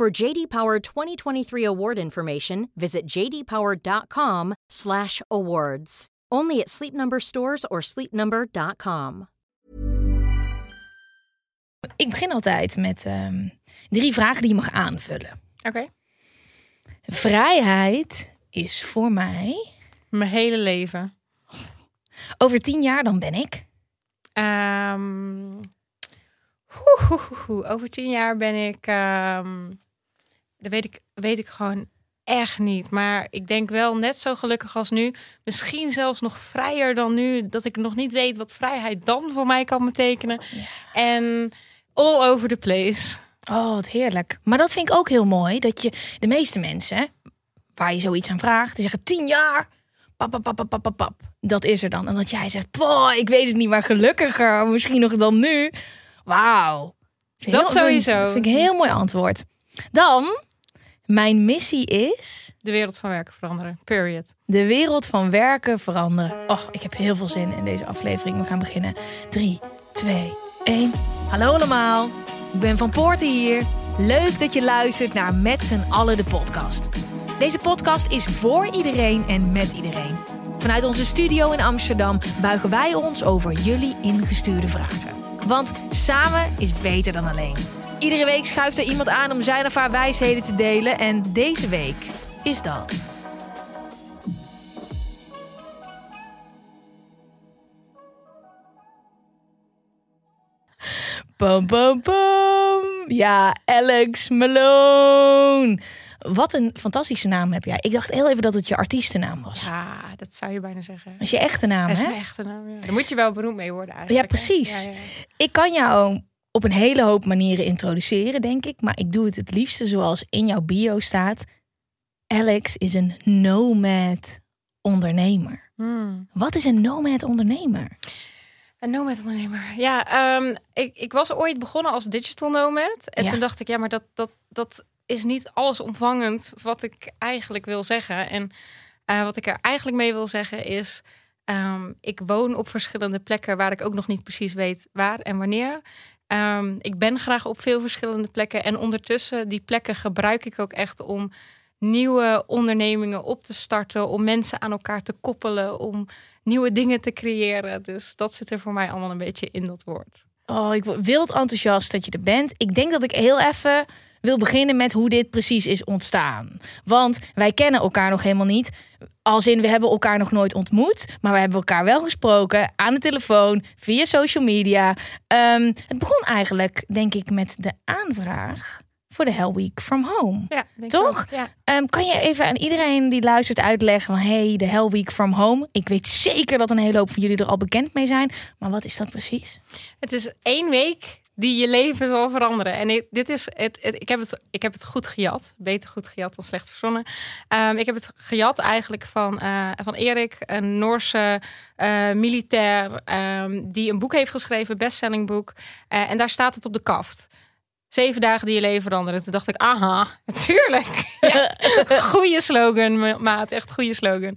For JD Power 2023 award information, visit jdpower.com/awards. Only at Sleep Number stores or sleepnumber.com. Ik begin altijd met ehm, drie vragen die je mag aanvullen. Oké. Vrijheid is voor mij. Mijn hele leven. Over tien jaar dan ben ik. Ehm, hoe, hoe, hoe, hoe. Over tien jaar ben ik. ehm, dat weet ik, weet ik gewoon echt niet. Maar ik denk wel net zo gelukkig als nu. Misschien zelfs nog vrijer dan nu. Dat ik nog niet weet wat vrijheid dan voor mij kan betekenen. En all over the place. Oh, wat heerlijk. Maar dat vind ik ook heel mooi. Dat je de meeste mensen, waar je zoiets aan vraagt, die zeggen tien jaar. Pap, pap, pap, pap, pap, pap. Dat is er dan. En dat jij zegt, poh, ik weet het niet, maar gelukkiger. Misschien nog dan nu. Wauw. Vind Dat heel- sowieso. Vind ik een heel mooi antwoord. Dan, mijn missie is De wereld van werken veranderen. Period. de wereld van werken veranderen. Oh, ik heb heel veel zin in deze aflevering. We gaan beginnen. 3, 2, 1. Hallo allemaal. Ik ben Van Poorten hier. Leuk dat je luistert naar Met z'n allen de podcast. Deze podcast is voor iedereen en met iedereen. Vanuit onze studio in Amsterdam buigen wij ons over jullie ingestuurde vragen. Want samen is beter dan alleen. Iedere week schuift er iemand aan om zijn of haar wijsheden te delen. En deze week is dat. Bam, bam, bam. Ja, Alex Malone. Wat een fantastische naam heb jij. Ik dacht heel even dat het je artiestennaam was. Ja, dat zou je bijna zeggen. Dat is je echte naam, Dat is hè? mijn echte naam. Ja. Daar moet je wel beroemd mee worden Ja, eigenlijk. precies. Ja, ja, ja. Ik kan jou op een hele hoop manieren introduceren, denk ik. Maar ik doe het het liefste zoals in jouw bio staat. Alex is een nomad ondernemer. Hmm. Wat is een nomad ondernemer? Een nomad ondernemer. Ja, ehm, ik, ik was ooit begonnen als digital nomad. En Ja. toen dacht ik, ja, maar dat, dat, dat is niet allesomvangend wat ik eigenlijk wil zeggen. En eh, wat ik er eigenlijk mee wil zeggen is... ehm, ik woon op verschillende plekken waar ik ook nog niet precies weet waar en wanneer. Ehm, ik ben graag op veel verschillende plekken. En ondertussen, die plekken gebruik ik ook echt om nieuwe ondernemingen op te starten. Om mensen aan elkaar te koppelen. Om nieuwe dingen te creëren. Dus dat zit er voor mij allemaal een beetje in dat woord. Oh, ik word wild enthousiast dat je er bent. Ik denk dat ik heel even wil beginnen met hoe dit precies is ontstaan. Want wij kennen elkaar nog helemaal niet. Als in, we hebben elkaar nog nooit ontmoet. Maar we hebben elkaar wel gesproken aan de telefoon, via social media. Ehm, het begon eigenlijk, denk ik, met de aanvraag voor de Hell Week from Home. Ja, Toch? Ja. Ehm, kan je even aan iedereen die luistert uitleggen van... hey, de Hell Week from Home. Ik weet zeker dat een hele hoop van jullie er al bekend mee zijn. Maar wat is dat precies? Het is één week die je leven zal veranderen. En ik, dit is het, ik, heb het, ik heb het goed gejat. Beter goed gejat dan slecht verzonnen. Ehm, ik heb het gejat eigenlijk van, eh, van Erik, een Noorse eh, militair... ehm, die een boek heeft geschreven, bestsellingboek. Eh, en daar staat het op de kaft. Zeven dagen die je leven veranderen. Toen dacht ik, aha, natuurlijk. Ja, goeie slogan, ma- maat. Echt goede slogan.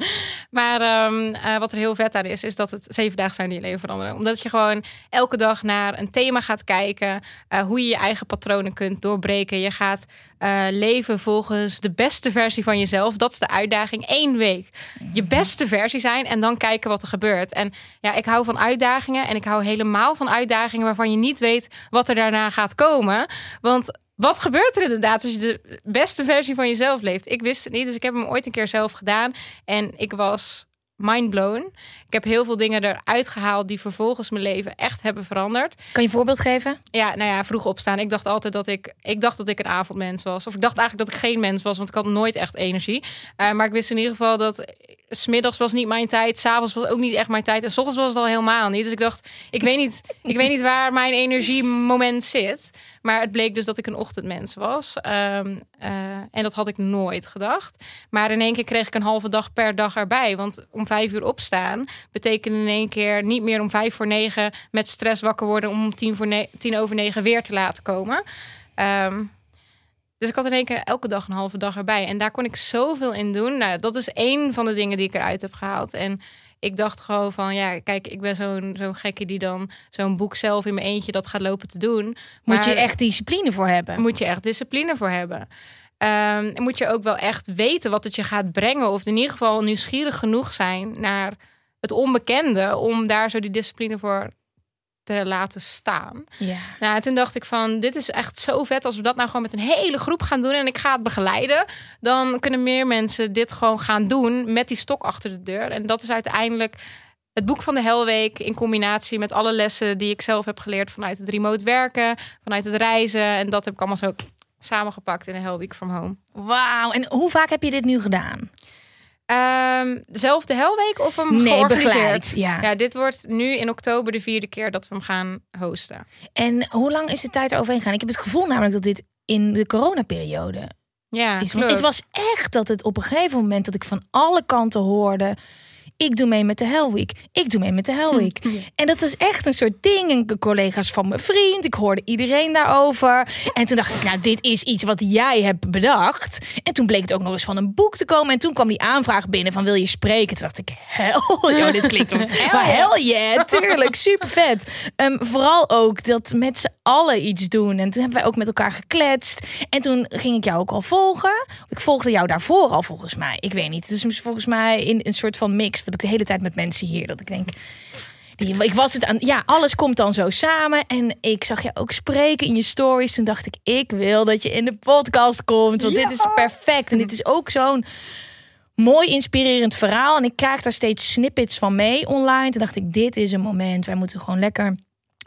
Maar ehm, eh, wat er heel vet aan is, is dat het zeven dagen zijn die je leven veranderen. Omdat je gewoon elke dag naar een thema gaat kijken. eh, hoe je je eigen patronen kunt doorbreken. Je gaat eh, leven volgens de beste versie van jezelf. Dat is de uitdaging. Eén week. Je beste versie zijn en dan kijken wat er gebeurt. En ja, ik hou van uitdagingen. En ik hou helemaal van uitdagingen waarvan je niet weet wat er daarna gaat komen. Want wat gebeurt er inderdaad als je de beste versie van jezelf leeft? Ik wist het niet, dus ik heb hem ooit een keer zelf gedaan. En ik was mindblown. Ik heb heel veel dingen eruit gehaald die vervolgens mijn leven echt hebben veranderd. Kan je een voorbeeld geven? Ja, nou ja, vroeg opstaan. Ik dacht altijd dat ik, ik dacht dat ik een avondmens was. Of ik dacht eigenlijk dat ik geen mens was, want ik had nooit echt energie. Eh, maar ik wist in ieder geval dat smiddags was niet mijn tijd, s'avonds was ook niet echt mijn tijd en s ochtends was het al helemaal niet. Dus ik dacht, ik weet niet, ik weet niet waar mijn energiemoment zit. Maar het bleek dus dat ik een ochtendmens was. Ehm, eh, en dat had ik nooit gedacht. Maar in één keer kreeg ik een halve dag per dag erbij. Want om vijf uur opstaan betekende in één keer niet meer om vijf voor negen met stress wakker worden om tien, voor tien over negen weer te laten komen. Ehm, dus ik had in één keer elke dag een halve dag erbij. En daar kon ik zoveel in doen. Nou, dat is één van de dingen die ik eruit heb gehaald. En ik dacht gewoon van, ja, kijk, ik ben zo'n zo'n gekke die dan zo'n boek zelf in mijn eentje dat gaat lopen te doen. Moet je echt discipline voor hebben. moet je echt discipline voor hebben. En moet je ook wel echt weten wat het je gaat brengen. Of in ieder geval nieuwsgierig genoeg zijn naar het onbekende. Om daar zo die discipline voor te laten staan. Ja. Nou, toen dacht ik van, dit is echt zo vet als we dat nou gewoon met een hele groep gaan doen en ik ga het begeleiden. Dan kunnen meer mensen dit gewoon gaan doen met die stok achter de deur. En dat is uiteindelijk het boek van de Helweek in combinatie met alle lessen die ik zelf heb geleerd vanuit het remote werken, vanuit het reizen. En dat heb ik allemaal zo samengepakt in de Hell Week from Home. Wauw. En hoe vaak heb je dit nu gedaan? Ehm zelf de Helweek of hem Nee, georganiseerd? begeleid, ja. ja, dit wordt nu in oktober de vierde keer dat we hem gaan hosten. En hoe lang is de tijd overheen gegaan? Ik heb het gevoel namelijk dat dit in de coronaperiode Ja, is. Het was echt dat het op een gegeven moment dat ik van alle kanten hoorde. Ik doe mee met de Hell Week. Ik doe mee met de Hell Week. En dat was echt een soort ding. En de collega's van mijn vriend. Ik hoorde iedereen daarover. En toen dacht ik, nou, dit is iets wat jij hebt bedacht. En toen bleek het ook nog eens van een boek te komen. En toen kwam die aanvraag binnen van wil je spreken? Toen dacht ik, hell, ja, dit klinkt om. Maar hell yeah, tuurlijk, super vet. Ehm, vooral ook dat met z'n allen iets doen. En toen hebben wij ook met elkaar gekletst. En toen ging ik jou ook al volgen. Ik volgde jou daarvoor al volgens mij. Ik weet niet. Het is volgens mij in een soort van mix. Heb ik de hele tijd met mensen hier. Dat ik denk. Die, ik was het aan. Ja, alles komt dan zo samen. En ik zag je ook spreken in je stories. Toen dacht ik, ik wil dat je in de podcast komt. Want dit is perfect. En dit is ook zo'n mooi inspirerend verhaal. En ik krijg daar steeds snippets van mee online. Toen dacht ik, dit is een moment. Wij moeten gewoon lekker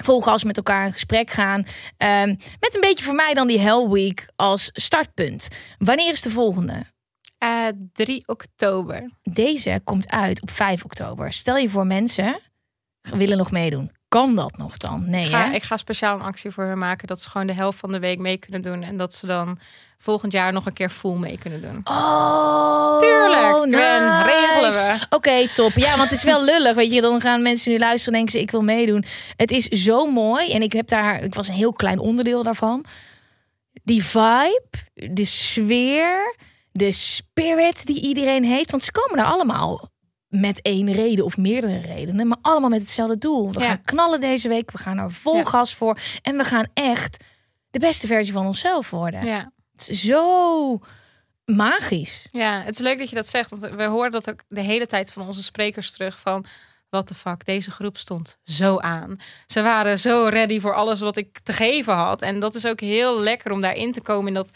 vol gas met elkaar in gesprek gaan. Ehm, met een beetje voor mij dan die Hell Week als startpunt. Wanneer is de volgende? Eh, 3 oktober. Deze komt uit op 5 oktober. Stel je voor mensen willen nog meedoen. Kan dat nog dan? Nee, Ga, hè? ik ga speciaal een actie voor hen maken dat ze gewoon de helft van de week mee kunnen doen. En dat ze dan volgend jaar nog een keer full mee kunnen doen. Oh, Tuurlijk, nice. regelen we. Oké, top. Ja, want het is wel lullig. Weet je, dan gaan mensen nu luisteren en denken ze, ik wil meedoen. Het is zo mooi. En ik heb daar, ik was een heel klein onderdeel daarvan. Die vibe, de sfeer, de spirit die iedereen heeft. Want ze komen daar allemaal met één reden of meerdere redenen, maar allemaal met hetzelfde doel. We Ja. gaan knallen deze week. We gaan er vol Ja. gas voor. En we gaan echt de beste versie van onszelf worden. Ja. Het is zo magisch. ja, het is leuk dat je dat zegt. Want we horen dat ook de hele tijd van onze sprekers terug van... What the fuck, deze groep stond zo aan. Ze waren zo ready voor alles wat ik te geven had. En dat is ook heel lekker om daarin te komen in dat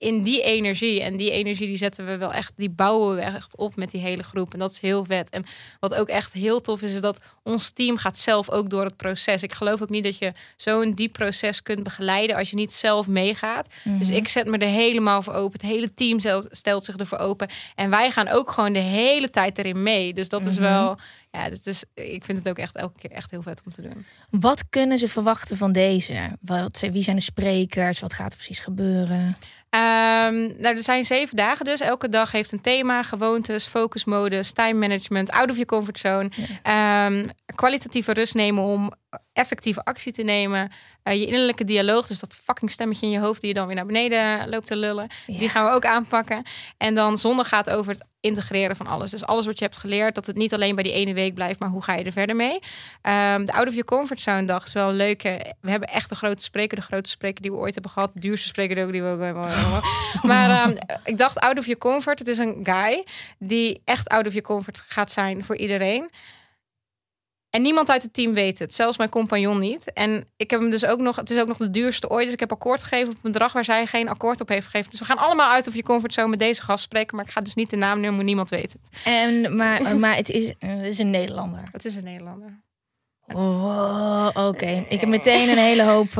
in die energie. En die energie die zetten we wel echt, die bouwen we echt op met die hele groep. En dat is heel vet. En wat ook echt heel tof is, is dat ons team gaat zelf ook door het proces. Ik geloof ook niet dat je zo'n diep proces kunt begeleiden als je niet zelf meegaat. Dus ik zet me er helemaal voor open. Het hele team stelt zich ervoor open. En wij gaan ook gewoon de hele tijd erin mee. Dus dat is wel, ja, dat is, ik vind het ook echt elke keer echt heel vet om te doen. Wat kunnen ze verwachten van deze? Wat, wie zijn de sprekers? Wat gaat er precies gebeuren? Ehm, nou, er zijn zeven dagen dus. Elke dag heeft een thema, gewoontes, focusmodus, time management, out of your comfort zone. Ehm, kwalitatieve rust nemen om effectieve actie te nemen. Eh, je innerlijke dialoog, dus dat fucking stemmetje in je hoofd die je dan weer naar beneden loopt te lullen. Die gaan we ook aanpakken. En dan zondag gaat over het integreren van alles. Dus alles wat je hebt geleerd, dat het niet alleen bij die ene week blijft, maar hoe ga je er verder mee? Ehm, de out of your comfort zone dag is wel een leuke. We hebben echt de grote spreker, de grootste spreker die we ooit hebben gehad. De duurste spreker ook die we ook hebben gehad. Maar ehm, ik dacht out of your comfort. Het is een guy die echt out of your comfort gaat zijn voor iedereen. En niemand uit het team weet het, zelfs mijn compagnon niet. En ik heb hem dus ook nog, het is ook nog de duurste ooit. Dus ik heb akkoord gegeven op een bedrag waar zij geen akkoord op heeft gegeven. Dus we gaan allemaal uit of je comfortzone met deze gast spreken. Maar ik ga dus niet de naam noemen, niemand weet het. En, maar, maar het, is, het is een Nederlander. Het is een Nederlander. Oh, oké. Ik heb meteen een hele hoop. eh,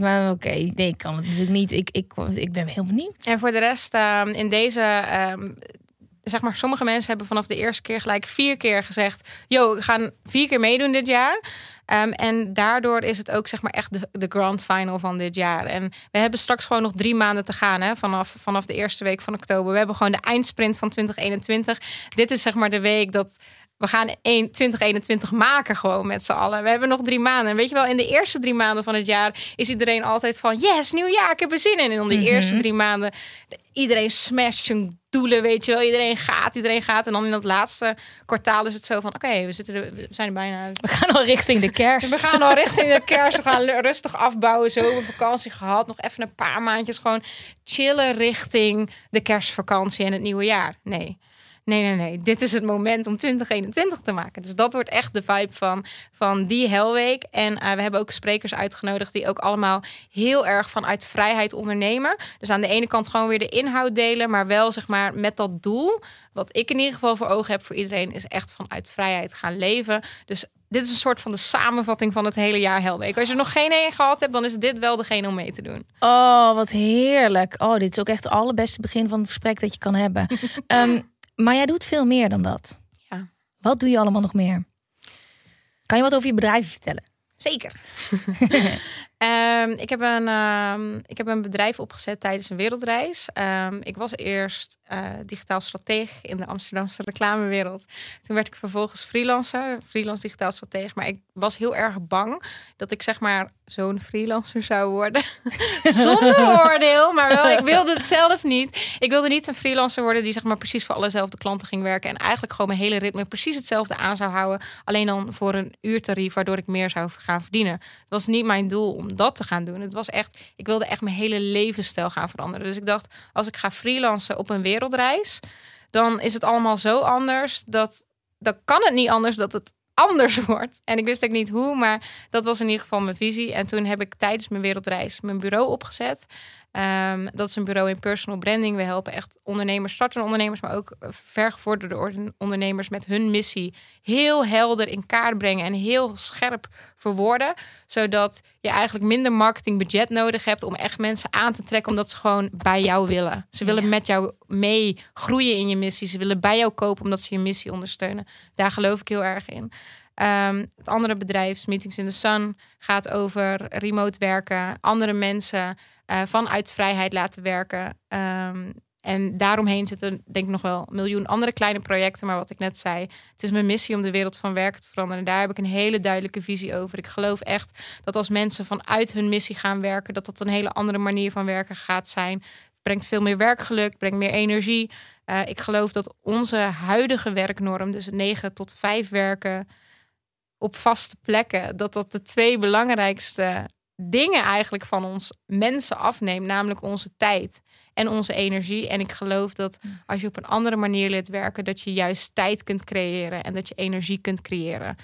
maar oké, nee, ik kan het natuurlijk niet. Ik, ik, ik ben heel benieuwd. En voor de rest, ehm, in deze ehm, zeg maar, sommige mensen hebben vanaf de eerste keer gelijk vier keer gezegd: Yo, we gaan vier keer meedoen dit jaar. Ehm, en daardoor is het ook zeg maar echt de, de grand final van dit jaar. En we hebben straks gewoon nog drie maanden te gaan hè, vanaf, vanaf de eerste week van oktober. We hebben gewoon de eindsprint van 2021. Dit is zeg maar de week dat we gaan 1, 2021 maken gewoon met z'n allen. We hebben nog drie maanden. En weet je wel, in de eerste drie maanden van het jaar is iedereen altijd van... yes, nieuw jaar, ik heb er zin in. En dan die eerste drie maanden, iedereen smasht zijn doelen, weet je wel. Iedereen gaat, iedereen gaat. En dan in dat laatste kwartaal is het zo van... oké, we zitten er, we zijn er bijna. We gaan al richting de kerst. We gaan al richting de kerst. We gaan rustig afbouwen. Zo hebben vakantie gehad. Nog even een paar maandjes gewoon chillen richting de kerstvakantie en het nieuwe jaar. Nee nee, nee, nee, dit is het moment om 2021 te maken. Dus dat wordt echt de vibe van, van die Helweek. En uh, we hebben ook sprekers uitgenodigd die ook allemaal heel erg vanuit vrijheid ondernemen. Dus aan de ene kant gewoon weer de inhoud delen, maar wel zeg maar met dat doel. Wat ik in ieder geval voor ogen heb voor iedereen, is echt vanuit vrijheid gaan leven. Dus dit is een soort van de samenvatting van het hele jaar Helweek. Als je er nog geen één gehad hebt, dan is dit wel degene om mee te doen. Oh, wat heerlijk. Oh, dit is ook echt het allerbeste begin van het gesprek dat je kan hebben. um, Maar jij doet veel meer dan dat. Ja. Wat doe je allemaal nog meer? Kan je wat over je bedrijf vertellen? Zeker. um, ik, heb een, um, ik heb een bedrijf opgezet tijdens een wereldreis. Um, ik was eerst uh, digitaal stratege in de Amsterdamse reclamewereld. Toen werd ik vervolgens freelancer, freelance digitaal stratege. Maar ik was heel erg bang dat ik zeg maar zo'n freelancer zou worden. Zonder oordeel, maar wel, ik wilde het zelf niet. Ik wilde niet een freelancer worden die zeg maar precies voor allezelfde klanten ging werken. En eigenlijk gewoon mijn hele ritme precies hetzelfde aan zou houden. Alleen dan voor een uurtarief, waardoor ik meer zou gaan verdienen. Het was niet mijn doel om dat te gaan doen. Het was echt, ik wilde echt mijn hele levensstijl gaan veranderen. Dus ik dacht, als ik ga freelancen op een wereldreis, dan is het allemaal zo anders dat dan kan het niet anders dat het anders wordt. En ik wist ook niet hoe, maar dat was in ieder geval mijn visie. En toen heb ik tijdens mijn wereldreis mijn bureau opgezet. Um, dat is een bureau in personal branding. We helpen echt ondernemers, startende ondernemers, maar ook vergevorderde ondernemers met hun missie heel helder in kaart brengen en heel scherp verwoorden. Zodat je eigenlijk minder marketingbudget nodig hebt om echt mensen aan te trekken, omdat ze gewoon bij jou willen. Ze willen met jou mee groeien in je missie. Ze willen bij jou kopen omdat ze je missie ondersteunen. Daar geloof ik heel erg in. Um, het andere bedrijf, Meetings in the Sun, gaat over remote werken, andere mensen uh, vanuit vrijheid laten werken. Um, en daaromheen zitten denk ik nog wel een miljoen andere kleine projecten. Maar wat ik net zei, het is mijn missie om de wereld van werken te veranderen. En daar heb ik een hele duidelijke visie over. Ik geloof echt dat als mensen vanuit hun missie gaan werken, dat dat een hele andere manier van werken gaat zijn. Het brengt veel meer werkgeluk, brengt meer energie. Uh, ik geloof dat onze huidige werknorm, dus het 9 tot 5 werken op vaste plekken, dat dat de twee belangrijkste dingen eigenlijk van ons mensen afneemt, namelijk onze tijd en onze energie. En ik geloof dat mm. als je op een andere manier leert werken, dat je juist tijd kunt creëren en dat je energie kunt creëren.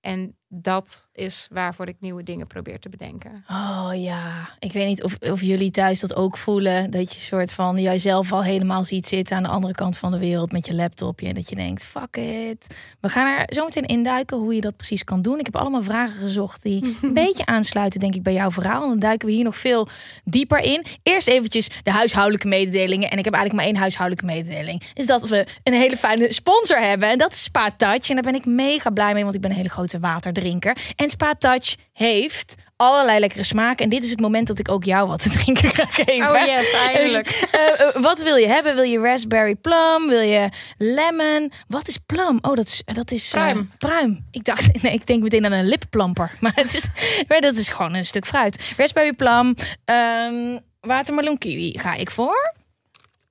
En dat is waarvoor ik nieuwe dingen probeer te bedenken. Oh ja, ik weet niet of, of jullie thuis dat ook voelen. Dat je soort van jijzelf al helemaal ziet zitten aan de andere kant van de wereld met je laptopje. En dat je denkt, fuck it. We gaan er zo meteen induiken hoe je dat precies kan doen. Ik heb allemaal vragen gezocht die een beetje aansluiten denk ik bij jouw verhaal. En dan duiken we hier nog veel dieper in. Eerst eventjes de huishoudelijke mededelingen. En ik heb eigenlijk maar één huishoudelijke mededeling. Is dat we een hele fijne sponsor hebben. En dat is Spa Touch. En daar ben ik mega blij mee, want ik ben een hele grote water drinker. En Spa Touch heeft allerlei lekkere smaken. En dit is het moment dat ik ook jou wat te drinken ga geven. Oh yes, eigenlijk. Uh, wat wil je hebben? Wil je raspberry plum? Wil je lemon? Wat is plum? Oh, dat is... Dat is pruim. pruim. Ik dacht, nee, ik denk meteen aan een lipplamper. Maar, het is, maar dat is gewoon een stuk fruit. Raspberry plum. Um, watermeloen kiwi ga ik voor.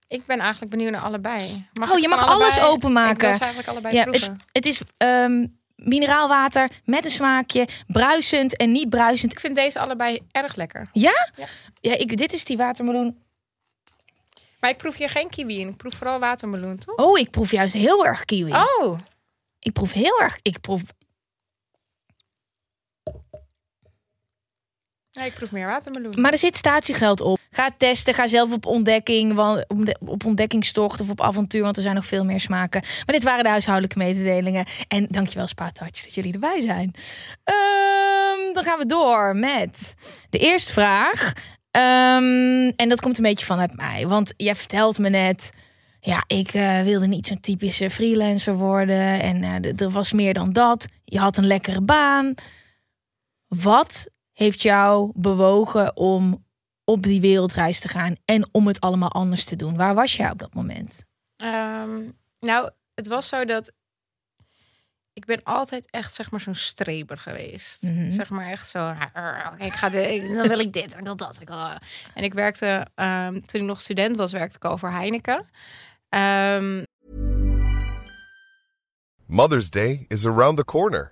Ik ben eigenlijk benieuwd naar allebei. Mag oh, je mag alles openmaken. Ik wil eigenlijk allebei ja, het, het, is um, mineraalwater met een smaakje, bruisend en niet bruisend. Ik vind deze allebei erg lekker. Ja? Ja, ja ik, dit is die watermeloen. Maar ik proef hier geen kiwi in. Ik proef vooral watermeloen, toch? Oh, ik proef juist heel erg kiwi. Oh. Ik proef heel erg... Ik proef Nee, ik proef meer watermeloen. Maar er zit statiegeld op. Ga testen, ga zelf op ontdekking, op ontdekkingstocht of op avontuur, want er zijn nog veel meer smaken. Maar dit waren de huishoudelijke mededelingen. En dankjewel Spaatouch dat jullie erbij zijn. Um, dan gaan we door met de eerste vraag. Um, en dat komt een beetje vanuit mij, want jij vertelt me net ja, ik eh, wilde niet zo'n typische freelancer worden. En eh, er was meer dan dat. Je had een lekkere baan. Wat heeft jou bewogen om op die wereldreis te gaan en om het allemaal anders te doen? Waar was jij op dat moment? Ehm, nou, het was zo dat ik ben altijd echt zeg maar zo'n streber geweest. Mhm. Zeg maar echt zo. "Arr, oké, ik ga de, ik- dan wil ik dit en wil dat. Ik wil, en ik werkte ehm, toen ik nog student was, werkte ik al voor Heineken. Ehm, Mother's Day is around the corner.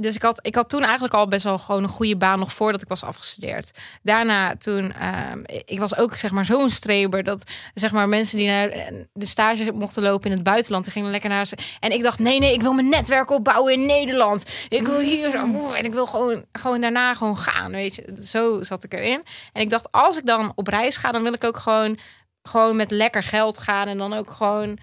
Dus ik had, ik had toen eigenlijk al best wel gewoon een goede baan nog voordat ik was afgestudeerd. Daarna toen, ehm, ik was ook zeg maar zo'n streber dat zeg maar mensen die naar de stage mochten lopen in het buitenland, die gingen lekker naar ze. En ik dacht, nee, nee, ik wil mijn netwerk opbouwen in Nederland. Ik wil hier zo, en ik wil gewoon, gewoon daarna gewoon gaan, weet je. Zo zat ik erin. En ik dacht, als ik dan op reis ga, dan wil ik ook gewoon, gewoon met lekker geld gaan en dan ook gewoon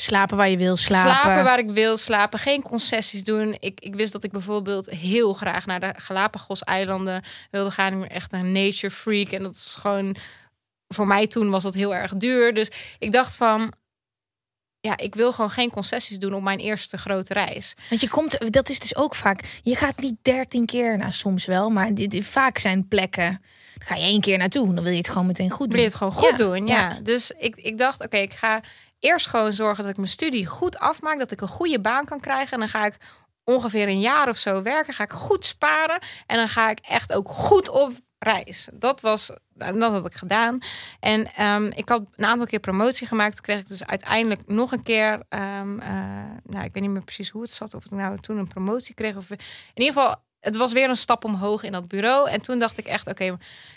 Slapen waar je wil slapen. slapen waar ik wil slapen, geen concessies doen. Ik, ik wist dat ik bijvoorbeeld heel graag naar de Galapagos-eilanden wilde gaan. Ik ben echt een nature freak en dat is gewoon voor mij toen was dat heel erg duur. Dus ik dacht van ja, ik wil gewoon geen concessies doen op mijn eerste grote reis. Want je komt, dat is dus ook vaak. Je gaat niet dertien keer, nou soms wel, maar dit, dit- vaak zijn plekken. Ga je één keer naartoe, dan wil je het gewoon meteen goed doen. wil je het gewoon goed Ja, doen. Ja. ja. Dus ik, ik dacht, oké, ik ga eerst gewoon zorgen dat ik mijn studie goed afmaak. Dat ik een goede baan kan krijgen. En dan ga ik ongeveer een jaar of zo werken. Ga ik goed sparen. En dan ga ik echt ook goed op reis. Dat was, dat had ik gedaan. En ehm, ik had een aantal keer promotie gemaakt. Toen kreeg ik dus uiteindelijk nog een keer, ehm, eh, nou, ik weet niet meer precies hoe het zat. Of ik nou toen een promotie kreeg. Of in ieder geval, het was weer een stap omhoog in dat bureau. En toen dacht ik echt, oké,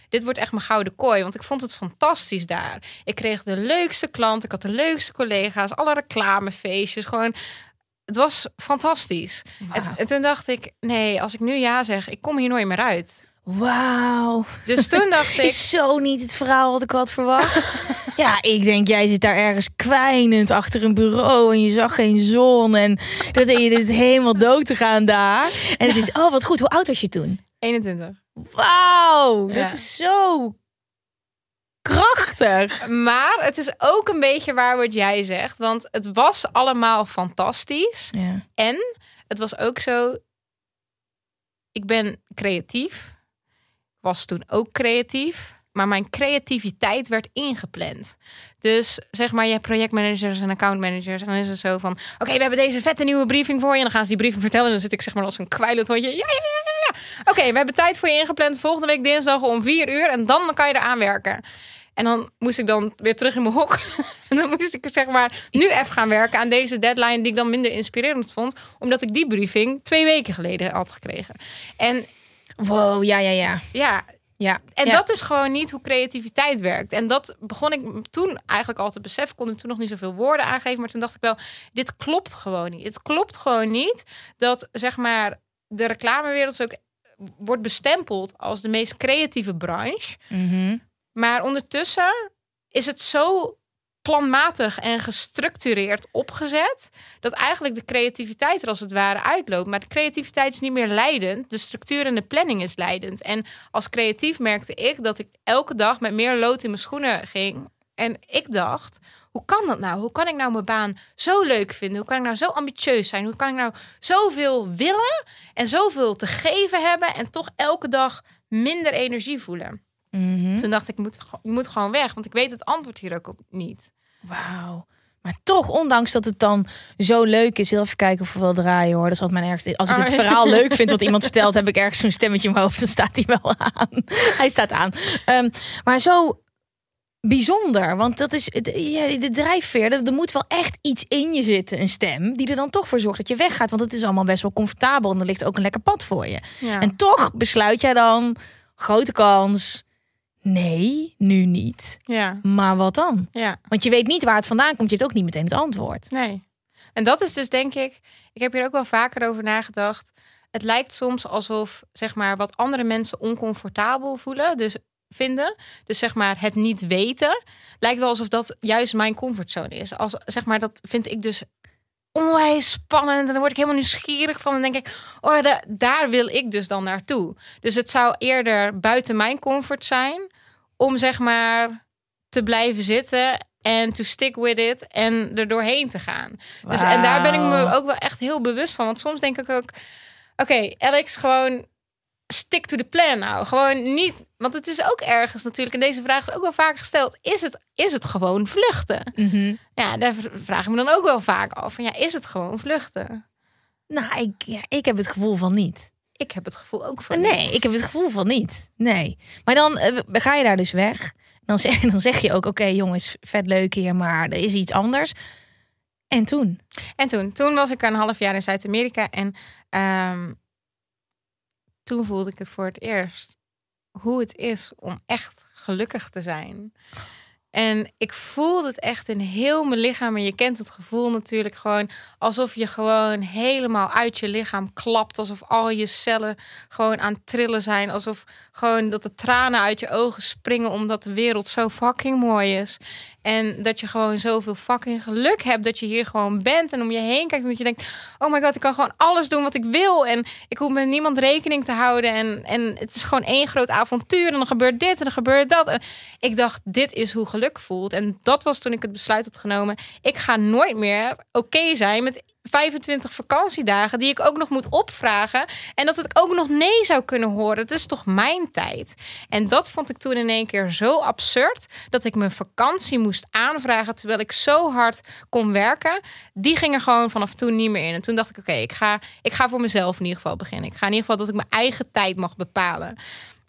dit wordt echt mijn gouden kooi. Want ik vond het fantastisch daar. Ik kreeg de leukste klanten. Ik had de leukste collega's. Alle reclamefeestjes. Gewoon, het was fantastisch. En, en toen dacht ik, nee, als ik nu ja zeg, ik kom hier nooit meer uit. Wauw. Dus toen dacht ik, Is zo niet het verhaal wat ik had verwacht. ja, ik denk, jij zit daar ergens kwijnend achter een bureau en je zag geen zon. En dat je dit helemaal dood te gaan daar. En het is, oh wat goed. Hoe oud was je toen? 21. Wauw, Ja. dat is zo krachtig. Maar het is ook een beetje waar wat jij zegt. Want het was allemaal fantastisch. Ja. En het was ook zo. Ik ben creatief. Was toen ook creatief. Maar mijn creativiteit werd ingepland. Dus zeg maar, je hebt projectmanagers en accountmanagers. En dan is het zo van: Oké, we hebben deze vette nieuwe briefing voor je. En dan gaan ze die briefing vertellen. En dan zit ik zeg maar als een kwijlend hondje. Ja, ja, ja, ja. ja. Oké, we hebben tijd voor je ingepland. Volgende week dinsdag om vier uur. En dan kan je eraan werken. En dan moest ik dan weer terug in mijn hok. en dan moest ik zeg maar nu even gaan werken aan deze deadline die ik dan minder inspirerend vond. Omdat ik die briefing twee weken geleden had gekregen. En Wow, ja, ja, ja. ja, ja. en ja. dat is gewoon niet hoe creativiteit werkt. En dat begon ik toen eigenlijk al te beseffen. Kon ik toen nog niet zoveel woorden aangeven. Maar toen dacht ik wel, dit klopt gewoon niet. Het klopt gewoon niet dat zeg maar de reclamewereld ook wordt bestempeld als de meest creatieve branche. Mhm. Maar ondertussen is het zo planmatig en gestructureerd opgezet dat eigenlijk de creativiteit er als het ware uitloopt. Maar de creativiteit is niet meer leidend. De structuur en de planning is leidend. En als creatief merkte ik dat ik elke dag met meer lood in mijn schoenen ging. En ik dacht, hoe kan dat nou? Hoe kan ik nou mijn baan zo leuk vinden? Hoe kan ik nou zo ambitieus zijn? Hoe kan ik nou zoveel willen en zoveel te geven hebben en toch elke dag minder energie voelen? Mhm. Toen dacht ik, moet, ik moet gewoon weg, want ik weet het antwoord hier ook op niet. Wauw. Maar toch, ondanks dat het dan zo leuk is, heel even kijken of we wel draaien hoor. Dat is wat mijn ergste. Als ik het Oh, verhaal leuk vind wat iemand vertelt, heb ik ergens zo'n stemmetje in mijn hoofd. Dan staat hij wel aan. Hij staat aan. Ehm, maar zo bijzonder, want dat is ja, de drijfveer. Er, er moet wel echt iets in je zitten, een stem, die er dan toch voor zorgt dat je weggaat. Want het is allemaal best wel comfortabel en er ligt ook een lekker pad voor je. Ja. En toch besluit jij dan, grote kans, nee, nu niet. ja, Maar wat dan? ja. Want je weet niet waar het vandaan komt. Je hebt ook niet meteen het antwoord. Nee. En dat is dus denk ik, ik heb hier ook wel vaker over nagedacht. Het lijkt soms alsof zeg maar wat andere mensen oncomfortabel voelen, dus vinden, dus zeg maar het niet weten, lijkt wel alsof dat juist mijn comfortzone is. Als zeg maar dat vind ik dus onwijs spannend en dan word ik helemaal nieuwsgierig van en denk ik, oh da- daar wil ik dus dan naartoe. Dus het zou eerder buiten mijn comfort zijn om zeg maar te blijven zitten en to stick with it en er doorheen te gaan. Dus en daar ben ik me ook wel echt heel bewust van. Want soms denk ik ook, oké, Alex, gewoon stick to the plan nou. Gewoon niet, want het is ook ergens natuurlijk. En deze vraag is ook wel vaak gesteld. Is het, is het gewoon vluchten? Mhm. Ja, daar vraag ik me dan ook wel vaak af. Van, ja, is het gewoon vluchten? Nou, ik, ja, ik heb het gevoel van niet. Ik heb het gevoel ook van Nee, niet. ik heb het gevoel van niet. Nee. Maar dan eh, ga je daar dus weg. Dan zeg, dan zeg je ook, oké jongens, vet leuk hier, maar er is iets anders. En toen? En toen, toen was ik een half jaar in Zuid-Amerika en ehm, toen voelde ik het voor het eerst hoe het is om echt gelukkig te zijn. En ik voelde het echt in heel mijn lichaam. En je kent het gevoel natuurlijk gewoon alsof je gewoon helemaal uit je lichaam klapt. Alsof al je cellen gewoon aan het trillen zijn. Alsof gewoon dat de tranen uit je ogen springen omdat de wereld zo fucking mooi is. En dat je gewoon zoveel fucking geluk hebt dat je hier gewoon bent. En om je heen kijkt en dat je denkt, oh my god, ik kan gewoon alles doen wat ik wil. En ik hoef met niemand rekening te houden. En, en het is gewoon één groot avontuur. En dan gebeurt dit en dan gebeurt dat. En ik dacht, dit is hoe geluk voelt. En dat was toen ik het besluit had genomen. Ik ga nooit meer oké zijn met 25 vakantiedagen die ik ook nog moet opvragen. En dat ik ook nog nee zou kunnen horen. Het is toch mijn tijd. En dat vond ik toen in één keer zo absurd dat ik mijn vakantie moest aanvragen terwijl ik zo hard kon werken. Die ging er gewoon vanaf toen niet meer in. En toen dacht ik, oké, ik, ga, ik ga voor mezelf in ieder geval beginnen. Ik ga in ieder geval dat ik mijn eigen tijd mag bepalen.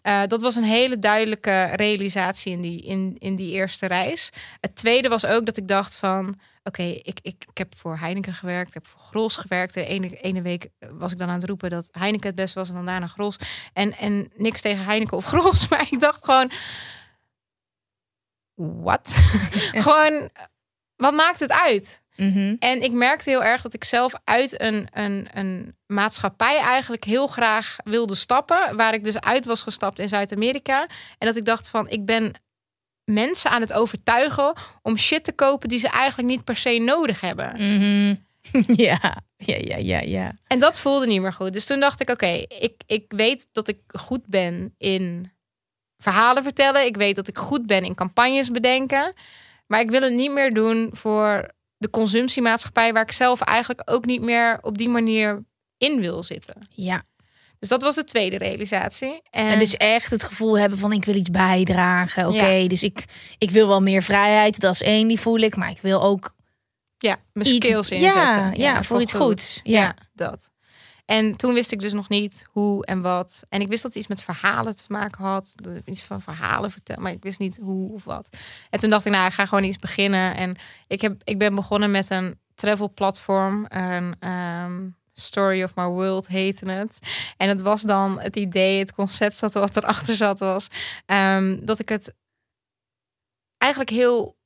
Eh, dat was een hele duidelijke realisatie in die, in, in die eerste reis. Het tweede was ook dat ik dacht van... Oké, ik, ik, ik heb voor Heineken gewerkt, ik heb voor Gros gewerkt. De ene, ene week was ik dan aan het roepen dat Heineken het best was... en dan daarna Gros. En, en niks tegen Heineken of Gros, maar ik dacht gewoon... Wat? gewoon, wat maakt het uit? Mhm. En ik merkte heel erg dat ik zelf uit een, een, een maatschappij eigenlijk heel graag wilde stappen. Waar ik dus uit was gestapt in Zuid-Amerika. En dat ik dacht van, ik ben mensen aan het overtuigen om shit te kopen die ze eigenlijk niet per se nodig hebben. Mhm. Ja, ja, ja, ja, ja. En dat voelde niet meer goed. Dus toen dacht ik, oké, ik, ik weet dat ik goed ben in verhalen vertellen. Ik weet dat ik goed ben in campagnes bedenken. Maar ik wil het niet meer doen voor de consumptiemaatschappij... waar ik zelf eigenlijk ook niet meer op die manier in wil zitten. Ja. Dus dat was de tweede realisatie. En, En dus echt het gevoel hebben van ik wil iets bijdragen. Oké, Ja. dus ik, ik wil wel meer vrijheid. Dat is één, die voel ik. Maar ik wil ook ja, mijn iets- skills ja, inzetten. ja, voor iets goeds. Ja. dat. En toen wist ik dus nog niet hoe en wat. En ik wist dat het iets met verhalen te maken had. Iets van verhalen vertellen, maar ik wist niet hoe of wat. En toen dacht ik, nou, ik ga gewoon iets beginnen. En ik, heb, ik ben begonnen met een travel platform. Een ehm, Story of My World heette het. En het was dan het idee, het concept dat wat erachter zat was... ehm, dat ik het eigenlijk heel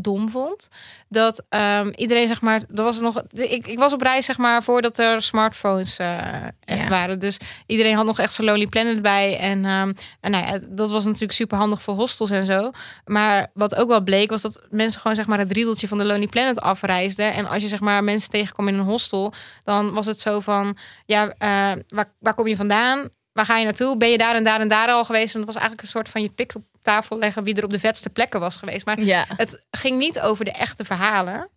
dom vond. Dat ehm, iedereen, zeg maar, er was nog. Ik, ik was op reis, zeg maar, voordat er smartphones eh, echt Ja. waren. Dus iedereen had nog echt zo'n Lonely Planet bij. En, ehm, en nou ja, dat was natuurlijk super handig voor hostels en zo. Maar wat ook wel bleek, was dat mensen gewoon zeg maar het riedeltje van de Lonely Planet afreisden. En als je zeg maar mensen tegenkwam in een hostel, dan was het zo van: ja, eh, waar, waar kom je vandaan? Waar ga je naartoe? Ben je daar en daar en daar al geweest? En dat was eigenlijk een soort van je pik op tafel leggen wie er op de vetste plekken was geweest. Maar Ja. het ging niet over de echte verhalen.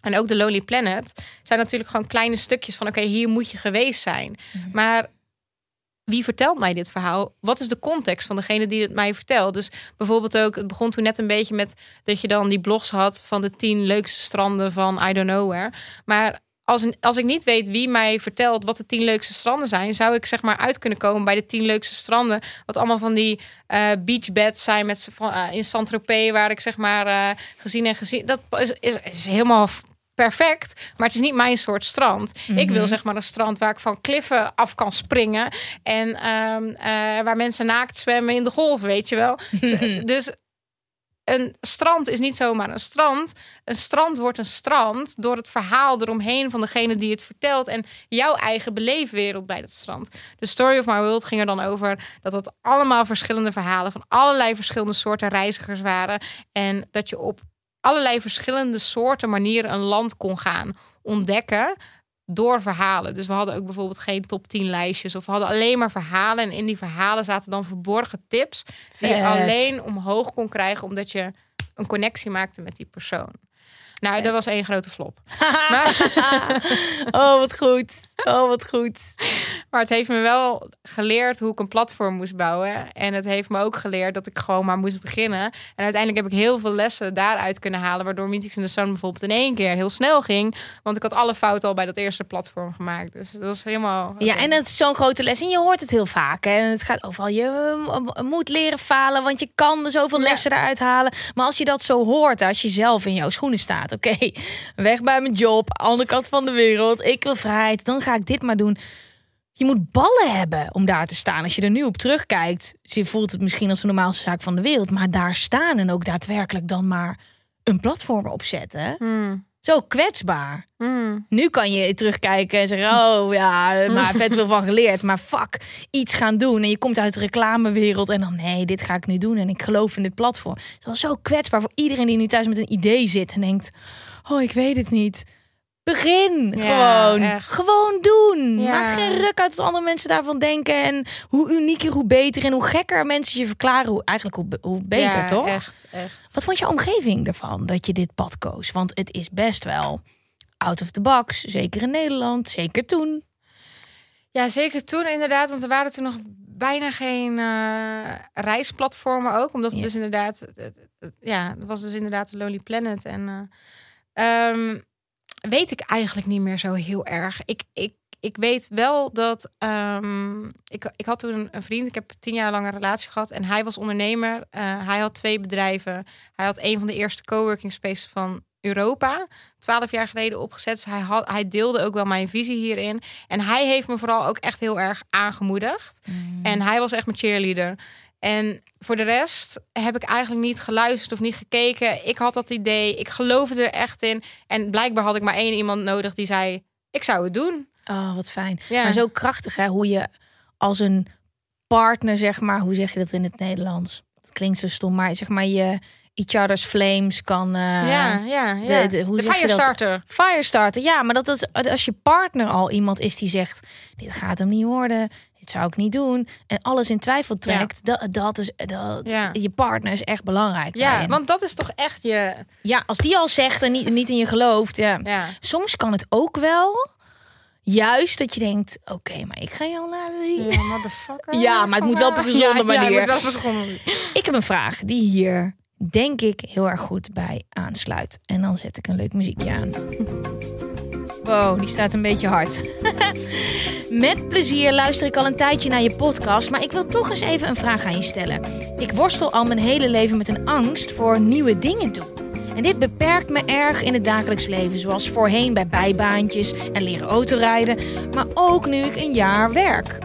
En ook de Lonely Planet zijn natuurlijk gewoon kleine stukjes van... oké, hier moet je geweest zijn. Maar wie vertelt mij dit verhaal? Wat is de context van degene die het mij vertelt? Dus bijvoorbeeld ook, het begon toen net een beetje met dat je dan die blogs had van de tien leukste stranden van I don't know where. Maar als, als ik niet weet wie mij vertelt wat de tien leukste stranden zijn, zou ik zeg maar uit kunnen komen bij de tien leukste stranden. Wat allemaal van die uh, beachbeds zijn met, van, uh, in Saint-Tropez, waar ik zeg maar uh, gezien en gezien. Dat is, is, is helemaal perfect, maar het is niet mijn soort strand. Mm -hmm. Ik wil zeg maar een strand waar ik van kliffen af kan springen en um, uh, waar mensen naakt zwemmen in de golf, weet je wel. dus een strand is niet zomaar een strand. Een strand wordt een strand door het verhaal eromheen van degene die het vertelt en jouw eigen beleefwereld bij dat strand. De Story of My World ging er dan over dat het allemaal verschillende verhalen van allerlei verschillende soorten reizigers waren en dat je op allerlei verschillende soorten manieren een land kon gaan ontdekken door verhalen. Dus we hadden ook bijvoorbeeld geen top 10 lijstjes of we hadden alleen maar verhalen en in die verhalen zaten dan verborgen tips die je alleen omhoog kon krijgen omdat je een connectie maakte met die persoon. Nou, Vet. dat was één grote flop. maar... oh, wat goed. Oh, wat goed. Maar het heeft me wel geleerd hoe ik een platform moest bouwen. En het heeft me ook geleerd dat ik gewoon maar moest beginnen. En uiteindelijk heb ik heel veel lessen daaruit kunnen halen. Waardoor Meetings in the Sun bijvoorbeeld in één keer heel snel ging. Want ik had alle fouten al bij dat eerste platform gemaakt. Dus dat was helemaal... Ja, en het is zo'n grote les. En je hoort het heel vaak. Hè? En het gaat overal. Je moet leren falen, want je kan er zoveel lessen eruit halen. Maar als je dat zo hoort, als je zelf in jouw schoenen staat. Oké, weg bij mijn job, andere kant van de wereld. Ik wil vrijheid, dan ga ik dit maar doen. Je moet ballen hebben om daar te staan. Als je er nu op terugkijkt, je voelt het misschien als de normaalste zaak van de wereld. Maar daar staan en ook daadwerkelijk dan maar een platform opzetten. Hmm. Zo kwetsbaar. Mm. Nu kan je terugkijken en zeggen: Oh ja, maar vet veel van geleerd. Maar fuck, iets gaan doen. En je komt uit de reclamewereld en dan: Nee, dit ga ik nu doen. En ik geloof in dit platform. Het is wel zo kwetsbaar voor iedereen die nu thuis met een idee zit en denkt: Oh, ik weet het niet. Begin Ja, gewoon. echt. Gewoon doen. Ja. Maakt geen ruk uit wat andere mensen daarvan denken. En hoe unieker, hoe beter. En hoe gekker mensen je verklaren, hoe, eigenlijk hoe, hoe beter, Ja, toch? Echt, echt. Wat vond je omgeving ervan dat je dit pad koos? Want het is best wel out of the box. Zeker in Nederland, zeker toen. Ja, zeker toen inderdaad. Want er waren toen nog bijna geen eh, reisplatformen ook. Omdat het dus inderdaad... ja, het was dus inderdaad de Lonely Planet. En ehm, weet ik eigenlijk niet meer zo heel erg. Ik, ik, ik weet wel dat... ehm, ik, ik had toen een, vriend. Ik heb tien jaar lang een relatie gehad. En hij was ondernemer. Eh, hij had twee bedrijven. Hij had een van de eerste coworking spaces van Europa. Twaalf jaar geleden opgezet. Dus hij, had, hij deelde ook wel mijn visie hierin. En hij heeft me vooral ook echt heel erg aangemoedigd. En hij was echt mijn cheerleader. En voor de rest heb ik eigenlijk niet geluisterd of niet gekeken. Ik had dat idee. Ik geloofde er echt in. En blijkbaar had ik maar één iemand nodig die zei: Ik zou het doen. Oh, wat fijn. Ja. Maar zo krachtig, hè? Hoe je als een partner, zeg maar, hoe zeg je dat in het Nederlands? Het klinkt zo stom, maar zeg maar je each other's flames kan. eh, ja, ja, ja. de- de- hoe de firestarter. Firestarter, ja, maar dat is als je partner al iemand is die zegt: Dit gaat hem niet worden, dit zou ik niet doen. En alles in twijfel trekt, dat, dat is dat, Ja. je partner is echt belangrijk. Ja, daarin. want dat is toch echt je. ja, als die al zegt en niet, niet in je gelooft, ja. Ja. Soms kan het ook wel. Juist dat je denkt, oké, maar ik ga je al laten zien. Ja, motherfucker. Ja, maar het moet wel op een gezonde Ja, ja, manier. het moet wel op een gezonde manier. Ik heb een vraag die hier, denk ik, heel erg goed bij aansluit. En dan zet ik een leuk muziekje aan. Wow, die staat een beetje hard. Met plezier luister ik al een tijdje naar je podcast, maar ik wil toch eens even een vraag aan je stellen. Ik worstel al mijn hele leven met een angst voor nieuwe dingen doen. En dit beperkt me erg in het dagelijks leven, zoals voorheen bij bijbaantjes en leren autorijden, maar ook nu ik een jaar werk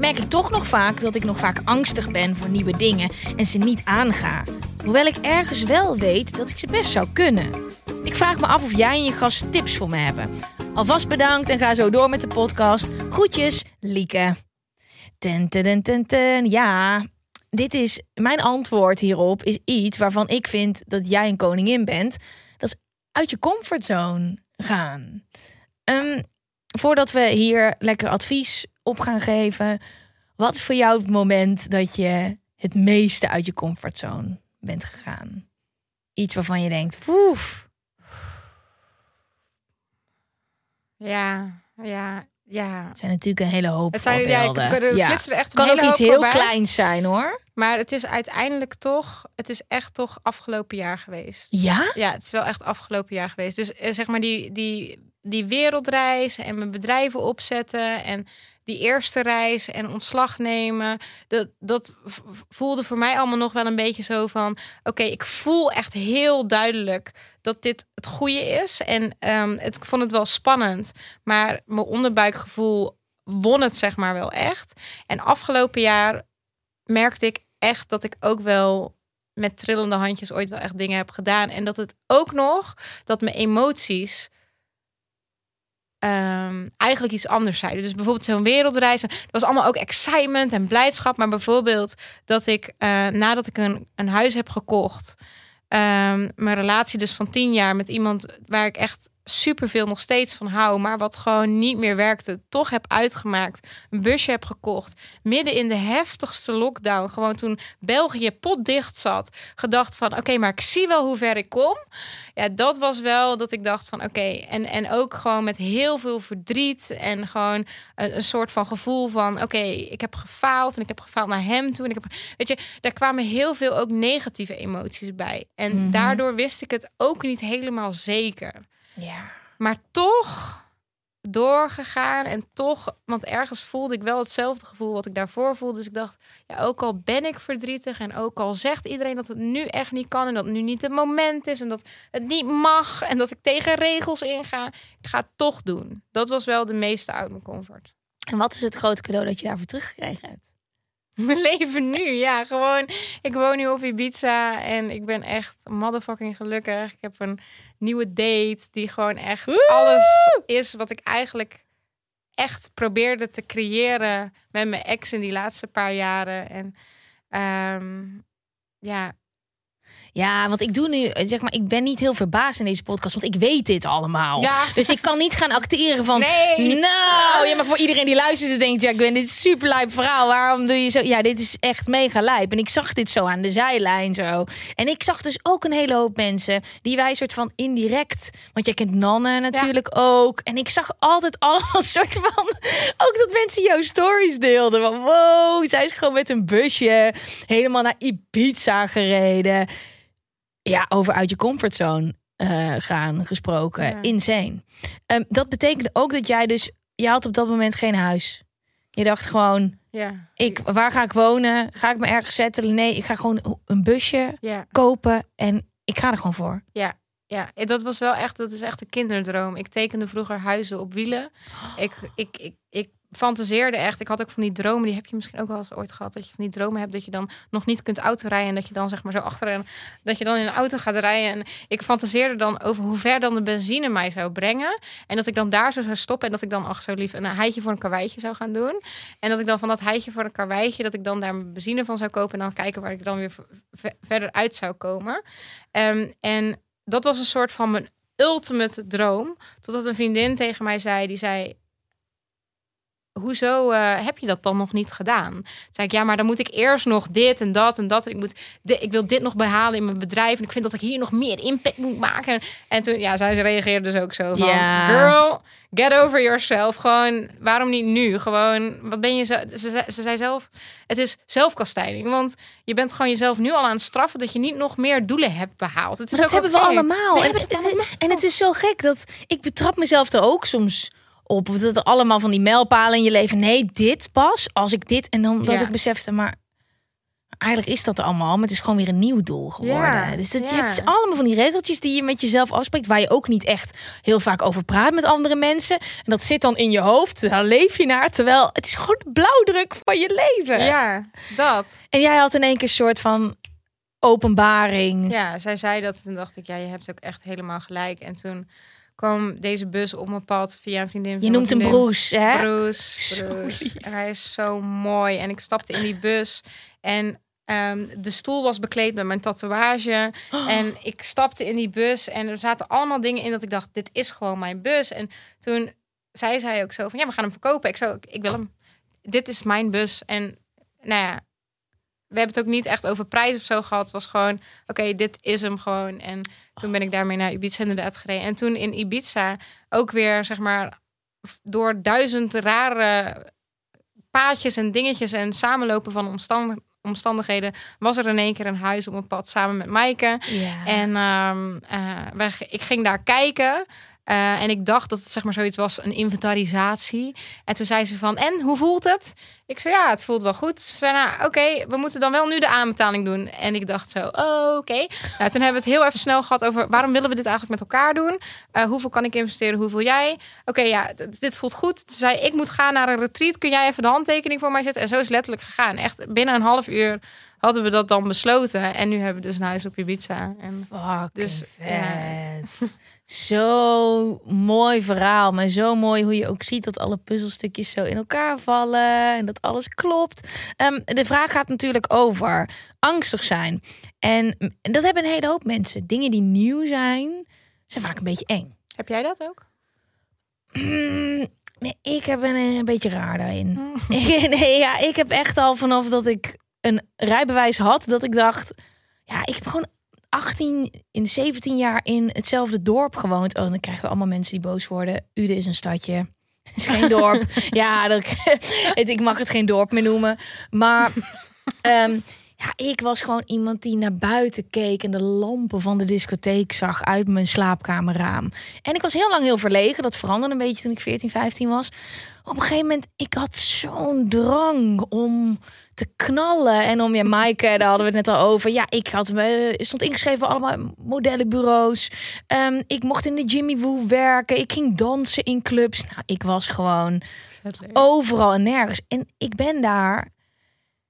merk ik toch nog vaak dat ik nog vaak angstig ben voor nieuwe dingen en ze niet aanga. Hoewel ik ergens wel weet dat ik ze best zou kunnen. Ik vraag me af of jij en je gast tips voor me hebben. Alvast bedankt en ga zo door met de podcast. Groetjes, Lieke. Ten, ten, ten, ten. Ja, dit is mijn antwoord hierop is iets waarvan ik vind dat jij een koningin bent. Dat is uit je comfortzone gaan. Ehm, voordat we hier lekker advies op gaan geven, wat is voor jou het moment dat je het meeste uit je comfortzone bent gegaan? Iets waarvan je denkt, oef, Ja, ja. ja. Het zijn natuurlijk een hele hoop Het zijn, ja, er Ja. er echt kan ook iets heel voorbij. kleins zijn hoor. Maar het is uiteindelijk toch, het is echt toch afgelopen jaar geweest. Ja? Ja, het is wel echt afgelopen jaar geweest. Dus eh, zeg maar die, die, die wereldreis en mijn bedrijven opzetten en die eerste reis en ontslag nemen. Dat, dat voelde voor mij allemaal nog wel een beetje zo van... Oké, ik voel echt heel duidelijk dat dit het goede is. En ehm, het, ik vond het wel spannend. Maar mijn onderbuikgevoel won het zeg maar wel echt. En afgelopen jaar merkte ik echt dat ik ook wel met trillende handjes ooit wel echt dingen heb gedaan. En dat het ook nog, dat mijn emoties ehm, eigenlijk iets anders zeiden. Dus bijvoorbeeld zo'n wereldreis. Dat was allemaal ook excitement en blijdschap. Maar bijvoorbeeld dat ik eh, nadat ik een, een huis heb gekocht... ehm, mijn relatie dus van tien jaar met iemand waar ik echt superveel nog steeds van hou, maar wat gewoon niet meer werkte, toch heb uitgemaakt, een busje heb gekocht, midden in de heftigste lockdown, gewoon toen België potdicht zat, gedacht van oké, maar ik zie wel hoe ver ik kom. Ja, dat was wel dat ik dacht van oké, en, en ook gewoon met heel veel verdriet en gewoon een, een soort van gevoel van oké, ik heb gefaald en ik heb gefaald naar hem toe en ik heb, weet je, daar kwamen heel veel ook negatieve emoties bij en Mhm. daardoor wist ik het ook niet helemaal zeker. Ja. Maar toch doorgegaan en toch, want ergens voelde ik wel hetzelfde gevoel wat ik daarvoor voelde. Dus ik dacht, ja, ook al ben ik verdrietig en ook al zegt iedereen dat het nu echt niet kan en dat nu niet het moment is en dat het niet mag en dat ik tegen regels inga, ik ga het toch doen. Dat was wel de meeste uit mijn comfort. En wat is het grote cadeau dat je daarvoor teruggekregen hebt? Mijn leven nu, ja, gewoon. Ik woon nu op Ibiza en ik ben echt motherfucking gelukkig. Ik heb een nieuwe date die gewoon echt alles is wat ik eigenlijk echt probeerde te creëren met mijn ex in die laatste paar jaren. En ehm, ja, Ja, want ik doe nu, zeg maar, ik ben niet heel verbaasd in deze podcast, want ik weet dit allemaal. Ja. Dus ik kan niet gaan acteren van, Nee. nou, ja, maar voor iedereen die luistert en denkt, ja, ik ben dit super lijp verhaal. Waarom doe je zo? Ja, dit is echt mega lijp. En ik zag dit zo aan de zijlijn zo. En ik zag dus ook een hele hoop mensen die wij soort van indirect, want jij kent Nanne natuurlijk ook. En ik zag altijd allemaal soort van, ook dat mensen jouw stories deelden. Van, wow, zij is gewoon met een busje helemaal naar Ibiza gereden ja, over uit je comfortzone eh, gaan gesproken. Ja. Insane. Ehm, dat betekende ook dat jij dus... Je had op dat moment geen huis. Je dacht gewoon, ja, ik, waar ga ik wonen? Ga ik me ergens settelen? Nee, ik ga gewoon een busje ja. kopen en ik ga er gewoon voor. Ja, ja, dat was wel echt, dat is echt een kinderdroom. Ik tekende vroeger huizen op wielen. Ik, ik, ik, ik fantaseerde echt. Ik had ook van die dromen, die heb je misschien ook wel eens ooit gehad. Dat je van die dromen hebt dat je dan nog niet kunt autorijden. En dat je dan zeg maar zo achter een, dat je dan in een auto gaat rijden. En ik fantaseerde dan over hoe ver dan de benzine mij zou brengen. En dat ik dan daar zo zou stoppen. En dat ik dan, ach zo lief, een heitje voor een karweitje zou gaan doen. En dat ik dan van dat heitje voor een karweitje, dat ik dan daar mijn benzine van zou kopen. En dan kijken waar ik dan weer verder uit zou komen. Ehm, en dat was een soort van mijn ultimate droom. Totdat een vriendin tegen mij zei, die zei... Hoezo eh, heb je dat dan nog niet gedaan? Toen zei ik, ja, maar dan moet ik eerst nog dit en dat en dat. En ik, moet di- ik wil dit nog behalen in mijn bedrijf. En ik vind dat ik hier nog meer impact moet maken. En toen, ja, zij reageerde dus ook zo van... Ja. Girl, get over yourself. Gewoon, waarom niet nu? Gewoon, wat ben je... Zo, ze, ze, ze zei zelf, het is zelfkastijding. Want je bent gewoon jezelf nu al aan het straffen... dat je niet nog meer doelen hebt behaald. Het is dat ook hebben we allemaal. We En, hebben het allemaal. en het is zo gek dat ik betrap mezelf er ook soms op. Dat er allemaal van die mijlpalen in je leven. Nee, dit pas als ik dit. En dan dat Ja. ik besefte, maar eigenlijk is dat er allemaal. Maar het is gewoon weer een nieuw doel geworden. Ja, Dus dat, je hebt allemaal van die regeltjes die je met jezelf afspreekt. Waar je ook niet echt heel vaak over praat met andere mensen. En dat zit dan in je hoofd. Daar leef je naar. Terwijl het is gewoon de blauwdruk van je leven. Ja, dat. En jij had in één keer een soort van openbaring. Ja, zij zei dat. Toen dacht ik, ja, je hebt ook echt helemaal gelijk. En toen kwam deze bus op mijn pad via een vriendin. van Je noemt hem. Broes, hè? Broes, hij is zo mooi. En ik stapte in die bus en ehm, de stoel was bekleed met mijn tatoeage. En ik stapte in die bus en er zaten allemaal dingen in dat ik dacht, dit is gewoon mijn bus. En toen zei zij ook zo van, ja, we gaan hem verkopen. Ik zo, ik wil hem. Dit is mijn bus. En nou ja, we hebben het ook niet echt over prijs of zo gehad. Het was gewoon, oké, dit is hem gewoon. En toen ben ik daarmee naar Ibiza inderdaad gereden. En toen in Ibiza ook weer, zeg maar, door duizend rare paadjes en dingetjes en samenlopen van omstand, omstandigheden was er in één keer een huis op een pad samen met Maaike. Ja. En ehm, eh, wij, ik ging daar kijken. Eh, en ik dacht dat het zeg maar zoiets was, een inventarisatie. En toen zei ze van, en hoe voelt het? Ik zei, ja, het voelt wel goed. Ze zei, nou, oké, we moeten dan wel nu de aanbetaling doen. En ik dacht zo, oh, oké. Nou, toen hebben we het heel even snel gehad over, waarom willen we dit eigenlijk met elkaar doen? Eh, hoeveel kan ik investeren, hoeveel jij? Oké, ja, dit voelt goed. Toen zei ik, moet gaan naar een retreat. Kun jij even de handtekening voor mij zetten? En zo is het letterlijk gegaan. Echt binnen een half uur hadden we dat dan besloten. En nu hebben we dus een huis op Ibiza. En Fucking Dus, vet. Zo mooi verhaal, maar zo mooi hoe je ook ziet dat alle puzzelstukjes zo in elkaar vallen en dat alles klopt. Ehm, de vraag gaat natuurlijk over angstig zijn. En en dat hebben een hele hoop mensen. Dingen die nieuw zijn, zijn vaak een beetje eng. heb jij dat ook? Mm, Nee, ik heb een, een beetje raar daarin. nee, ja, ik heb echt al vanaf dat ik een rijbewijs had, dat ik dacht, ja, ik heb gewoon 18 in 17 jaar in hetzelfde dorp gewoond. Oh, dan krijgen we allemaal mensen die boos worden. Ude is een stadje. Het is geen dorp. ja, dat, het, ik mag het geen dorp meer noemen. Maar ehm, ja, ik was gewoon iemand die naar buiten keek en de lampen van de discotheek zag uit mijn slaapkamerraam. En ik was heel lang heel verlegen. Dat veranderde een beetje toen ik 14, 15 was. Op een gegeven moment, ik had zo'n drang om te knallen. En om, ja, Maaike, daar hadden we het net al over. Ja, ik had me, stond ingeschreven bij allemaal modellenbureaus. Ehm, ik mocht in de Jimmy Woo werken. Ik ging dansen in clubs. Nou, ik was gewoon overal en nergens. En ik ben daar.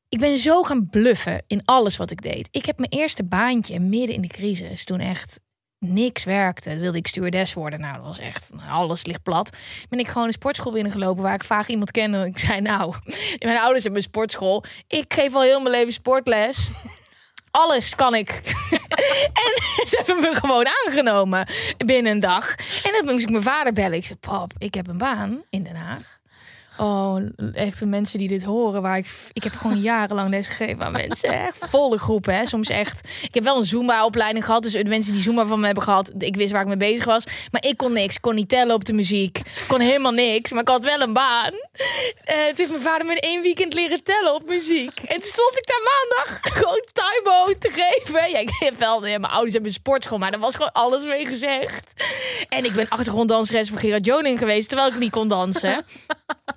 Ik ben zo gaan bluffen in alles wat ik deed. Ik heb mijn eerste baantje midden in de crisis. Toen echt niks werkte. Wilde ik stewardess worden. Nou, dat was echt, alles ligt plat. Ben ik gewoon een sportschool binnengelopen waar ik vaak iemand kende. En ik zei, nou, mijn ouders hebben een sportschool. Ik geef al heel mijn leven sportles. Alles kan ik. en ze hebben me gewoon aangenomen binnen een dag. En dan moest ik mijn vader bellen. Ik zei, pap, ik heb een baan in Den Haag. Oh, echt de mensen die dit horen, waar ik, ik heb gewoon jarenlang les gegeven aan mensen. Echt volle groepen, hè. Soms echt. Ik heb wel een Zumba-opleiding gehad, dus de mensen die Zumba van me hebben gehad, ik wist waar ik mee bezig was. Maar ik kon niks, ik kon niet tellen op de muziek, kon helemaal niks, maar ik had wel een baan. Eh, toen heeft mijn vader me in één weekend leren tellen op muziek. En toen stond ik daar maandag gewoon Taibo te geven. Ja, ik heb wel, mijn ouders hebben een sportschool, maar daar was gewoon alles mee gezegd. En ik ben achtergronddanseres voor Gerard Joning geweest, terwijl ik niet kon dansen.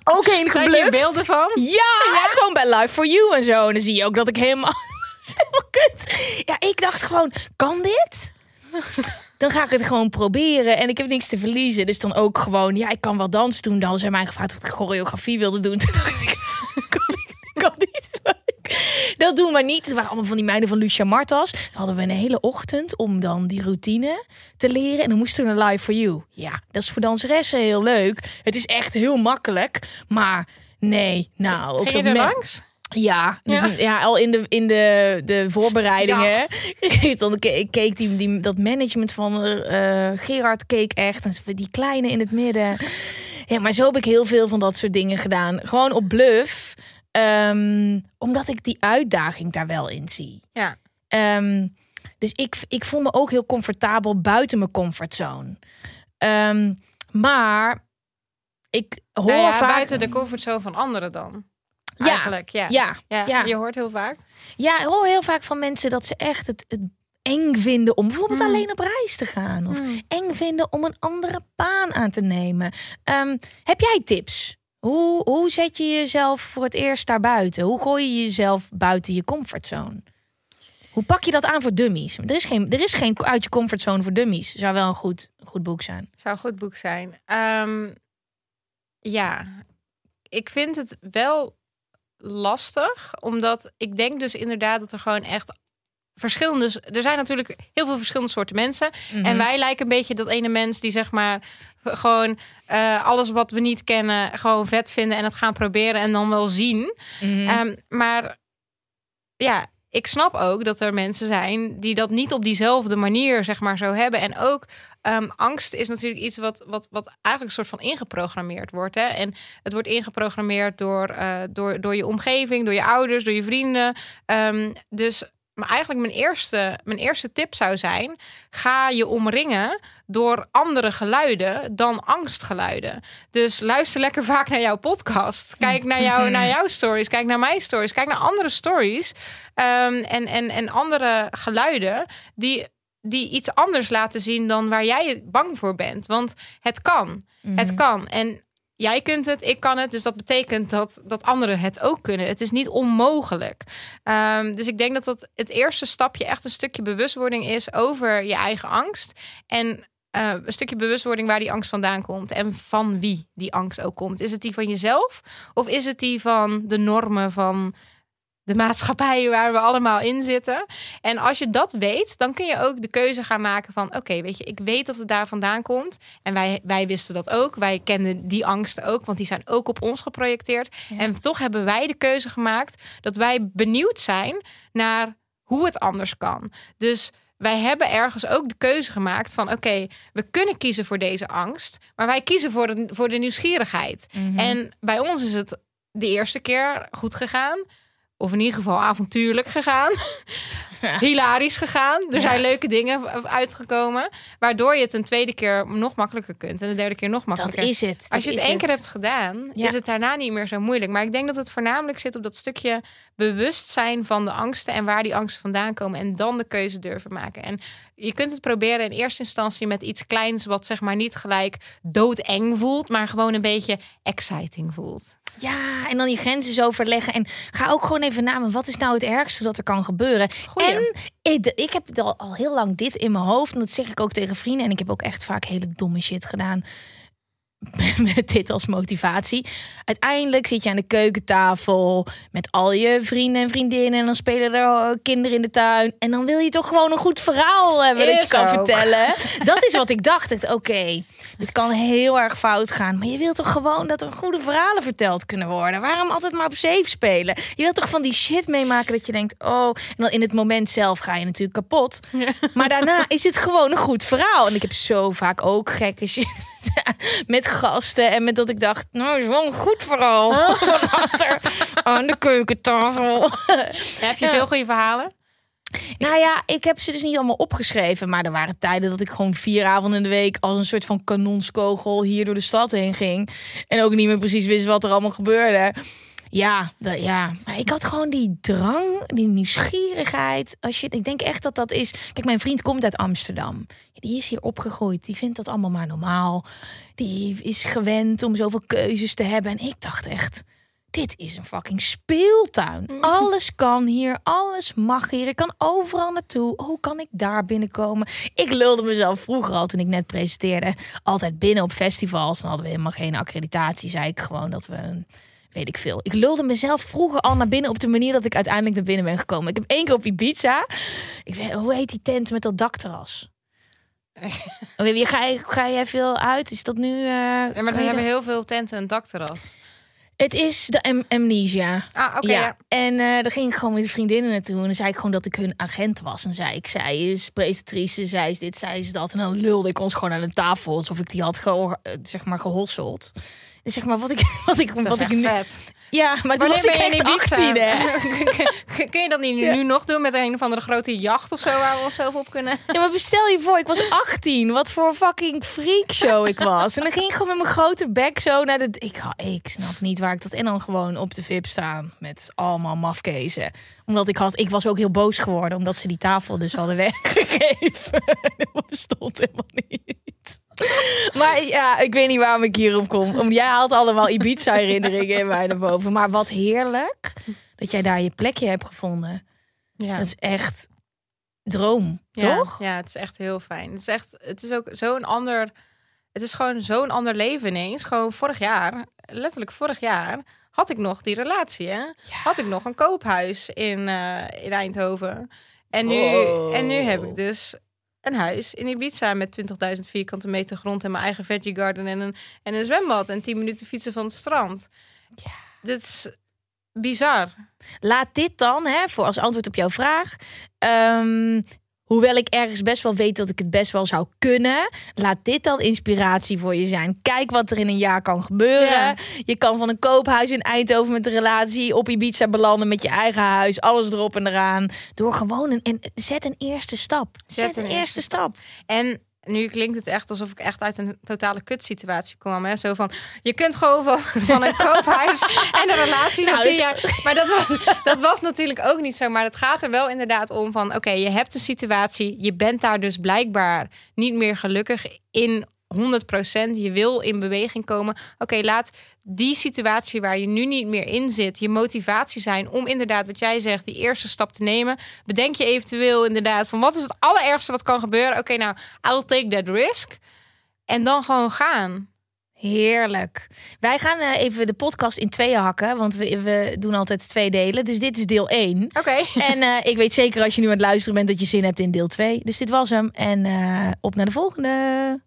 Ook heen Zijn gebluft. beelden van? Ja, gewoon bij Live for You en zo. En dan zie je ook dat ik helemaal, helemaal kut. Ja, ik dacht gewoon, kan dit? Dan ga ik het gewoon proberen. En ik heb niks te verliezen. Dus dan ook gewoon, ja, ik kan wel dansen doen. Dan ze mij gevraagd of ik choreografie wilde doen. Toen dacht ik, kan ik kan niet. Dat doen we niet. Het waren allemaal van die meiden van Lucia Martas. Dan hadden we een hele ochtend om dan die routine te leren. En dan moesten we naar Live for You. Ja, dat is voor danseressen heel leuk. Het is echt heel makkelijk. Maar nee, nou... Ook Ging je er langs? ja, Ja. ja. al in de, in de, de voorbereidingen. Dan ke- keek die, die, dat management van eh Gerard keek echt. En die kleine in het midden. Ja, maar zo heb ik heel veel van dat soort dingen gedaan. Gewoon op bluff. Ehm, omdat ik die uitdaging daar wel in zie. Ja. Ehm, dus ik, ik voel me ook heel comfortabel buiten mijn comfortzone. Ehm, maar ik hoor Nou ja, vaak... buiten de comfortzone van anderen dan. Ja, Eigenlijk, ja. Ja, Ja, ja. Je hoort heel vaak. Ja, ik hoor heel vaak van mensen dat ze echt het, het eng vinden om bijvoorbeeld Hmm. alleen op reis te gaan. Of eng vinden om een andere baan aan te nemen. Heb jij tips? Hoe, hoe zet je jezelf voor het eerst daar buiten? Hoe gooi je jezelf buiten je comfortzone? Hoe pak je dat aan voor dummies? Er is geen, er is geen uit je comfortzone voor dummies. Zou wel een goed, goed boek zijn. Zou een goed boek zijn. Ehm, ja, ik vind het wel lastig, omdat ik denk dus inderdaad dat er gewoon echt verschillende. Er zijn natuurlijk heel veel verschillende soorten mensen. En wij lijken een beetje dat ene mens die zeg maar gewoon eh, alles wat we niet kennen gewoon vet vinden en het gaan proberen en dan wel zien. Ehm, maar ja, ik snap ook dat er mensen zijn die dat niet op diezelfde manier zeg maar zo hebben. En ook ehm, angst is natuurlijk iets wat, wat, wat eigenlijk een soort van ingeprogrammeerd wordt. Hè? En het wordt ingeprogrammeerd door, eh, door, door je omgeving, door je ouders, door je vrienden. Ehm, dus maar eigenlijk mijn eerste, mijn eerste tip zou zijn: ga je omringen door andere geluiden dan angstgeluiden. Dus luister lekker vaak naar jouw podcast. Kijk naar, jou, naar jouw stories. Kijk naar mijn stories. Kijk naar andere stories. ehm, en, en, en andere geluiden die, die iets anders laten zien dan waar jij bang voor bent. Want het kan. Het kan. En jij kunt het, ik kan het. Dus dat betekent dat, dat anderen het ook kunnen. Het is niet onmogelijk. Ehm, dus ik denk dat dat het eerste stapje echt een stukje bewustwording is over je eigen angst. En eh, een stukje bewustwording waar die angst vandaan komt. En van wie die angst ook komt. Is het die van jezelf? Of is het die van de normen van de maatschappij waar we allemaal in zitten. En als je dat weet, dan kun je ook de keuze gaan maken van... oké, weet je, ik weet dat het daar vandaan komt. En wij, wij wisten dat ook. Wij kenden die angsten ook, want die zijn ook op ons geprojecteerd. En toch hebben wij de keuze gemaakt dat wij benieuwd zijn naar hoe het anders kan. Dus wij hebben ergens ook de keuze gemaakt van... oké, we kunnen kiezen voor deze angst... maar wij kiezen voor de, voor de nieuwsgierigheid. En bij ons is het de eerste keer goed gegaan... Of in ieder geval avontuurlijk gegaan. Hilarisch gegaan. Er zijn leuke dingen uitgekomen. Waardoor je het een tweede keer nog makkelijker kunt. En de derde keer nog Dat makkelijker. is het. Als je dat het één keer hebt gedaan, Ja. is het daarna niet meer zo moeilijk. Maar ik denk dat het voornamelijk zit op dat stukje bewustzijn van de angsten en waar die angsten vandaan komen. En dan de keuze durven maken. En je kunt het proberen in eerste instantie met iets kleins, wat zeg maar niet gelijk doodeng voelt, maar gewoon een beetje exciting voelt. Ja, en dan je grenzen zo verleggen. En ga ook gewoon even na, wat is nou het ergste dat er kan gebeuren? Goeie. En ik, ik heb al heel lang dit in mijn hoofd. En dat zeg ik ook tegen vrienden. En ik heb ook echt vaak hele domme shit gedaan. Met dit als motivatie. Uiteindelijk zit je aan de keukentafel met al je vrienden en vriendinnen. En dan spelen er kinderen in de tuin. En dan wil je toch gewoon een goed verhaal hebben dat je kan ook. vertellen. Dat is wat ik dacht. Oké, dit kan heel erg fout gaan. Maar je wilt toch gewoon dat er goede verhalen verteld kunnen worden. Waarom altijd maar op safe spelen? Je wilt toch van die shit meemaken dat je denkt, oh. En dan in het moment zelf ga je natuurlijk kapot. Maar daarna is het gewoon een goed verhaal. En ik heb zo vaak ook gekke shit met gasten. En met dat ik dacht, nou, is wel een goed verhaal. Achter aan de keukentafel. Heb je Ja. veel goede verhalen? Nou ja, ik heb ze dus niet allemaal opgeschreven. Maar er waren tijden dat ik gewoon vier avonden in de week... als een soort van kanonskogel hier door de stad heen ging. En ook niet meer precies wist wat er allemaal gebeurde. Ja, dat, ja. Maar ik had gewoon die drang, die nieuwsgierigheid. Als je, ik denk echt dat dat is... Kijk, mijn vriend komt uit Amsterdam. Die is hier opgegroeid. Die vindt dat allemaal maar normaal. Die is gewend om zoveel keuzes te hebben. En ik dacht echt... Dit is een fucking speeltuin. Alles kan hier, alles mag hier. Ik kan overal naartoe. Hoe kan ik daar binnenkomen? Ik lulde mezelf vroeger al toen ik net presenteerde. Altijd binnen op festivals. Dan hadden we helemaal geen accreditatie. Zei ik gewoon dat we een weet ik veel. Ik lulde mezelf vroeger al naar binnen op de manier dat ik uiteindelijk naar binnen ben gekomen. Ik heb één keer op Ibiza. Ik weet, hoe heet die tent met dat dakterras? Ga, je, ga jij veel uit? Is dat nu? eh, Ja, maar er hebben heel veel tenten een dakterras. Het is de am- amnesia. Ah, oké. ja. ja. En eh daar ging ik gewoon met de vriendinnen naartoe. En dan zei ik gewoon dat ik hun agent was. En zei ik, zij is presentatrice, zij is dit, zij is dat. En dan lulde ik ons gewoon aan de tafel alsof ik die had ge zeg maar gehosseld. Zeg maar wat ik wat ik Dat wat ik nu vet. ja, maar toen was ik echt 18 hè. Kun- Kun je dat niet nu nog doen met een of andere grote jacht of zo waar we onszelf op kunnen? Ja, maar bestel je voor, ik was 18. Wat voor fucking freakshow ik was. En dan ging ik gewoon met mijn grote bek zo naar de... Ik, ik snap niet waar ik dat... En dan gewoon op de VIP staan met allemaal mafkezen. Omdat ik had... Ik was ook heel boos geworden, omdat ze die tafel dus hadden weggegeven. Dat bestond helemaal niet. Maar ja, ik weet niet waarom ik hierop kom. Om, jij haalt allemaal Ibiza-herinneringen in mij naar boven. Maar wat heerlijk dat jij daar je plekje hebt gevonden. Ja. Dat is echt droom, Ja, toch? Ja, het is echt heel fijn. Het is echt, het is ook zo'n ander, het is gewoon zo'n ander leven ineens. Gewoon vorig jaar, letterlijk vorig jaar, had ik nog die relatie. Hè? Had ik nog een koophuis in, eh, in Eindhoven. En nu, Wow. en nu heb ik dus een huis in Ibiza met 20.000 vierkante meter grond en mijn eigen veggie garden en een, en een zwembad en 10 minuten fietsen van het strand. Ja. Dit is bizar. Laat dit dan, hè, voor als antwoord op jouw vraag. ehm, hoewel ik ergens best wel weet dat ik het best wel zou kunnen, laat dit dan inspiratie voor je zijn. Kijk wat er in een jaar kan gebeuren. Ja. Je kan van een koophuis in Eindhoven met een relatie op Ibiza belanden met je eigen huis, alles erop en eraan. Door gewoon een, en zet een eerste stap. Zet, een, eerste stap. En nu klinkt het echt alsof ik echt uit een totale kutsituatie kwam. Hè? Zo van, je kunt gewoon van, van een koophuis en een relatie Nou, dus- jaar. Maar dat was, dat was natuurlijk ook niet zo. Maar het gaat er wel inderdaad om van... oké, je hebt een situatie. Je bent daar dus blijkbaar niet meer gelukkig in 100% Je wil in beweging komen. Oké, laat die situatie waar je nu niet meer in zit... je motivatie zijn om inderdaad, wat jij zegt... die eerste stap te nemen. Bedenk je eventueel inderdaad van... wat is het allerergste wat kan gebeuren? Oké, nou, I'll take that risk. En dan gewoon gaan. Heerlijk. Wij gaan eh, even de podcast in tweeën hakken, want we, we doen altijd twee delen. Dus dit is deel 1. Oké. En eh, ik weet zeker als je nu aan het luisteren bent dat je zin hebt in deel 2. Dus dit was hem. En eh, op naar de volgende.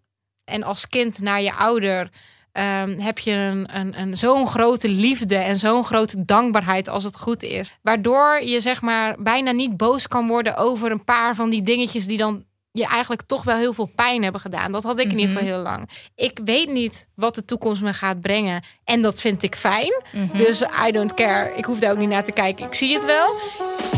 En als kind naar je ouder ehm, heb je een, een, een zo'n grote liefde en zo'n grote dankbaarheid als het goed is. Waardoor je zeg maar bijna niet boos kan worden over een paar van die dingetjes die dan je eigenlijk toch wel heel veel pijn hebben gedaan. Dat had ik in ieder geval heel lang. Ik weet niet wat de toekomst me gaat brengen. En dat vind ik fijn. Dus I don't care. Ik hoef daar ook niet naar te kijken. Ik zie het wel.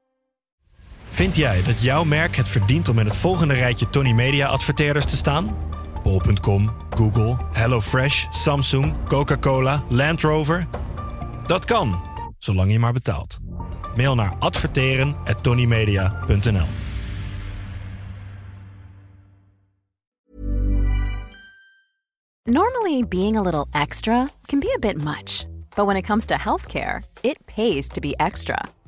Vind jij dat jouw merk het verdient om in het volgende rijtje Tony Media adverteerders te staan? Bol.com, Google, HelloFresh, Samsung, Coca-Cola, Land Rover? Dat kan, zolang je maar betaalt. Mail naar adverteren@tonymedia.nl. Normally, being a little extra can be a bit much, but when it comes to healthcare, it pays to be extra.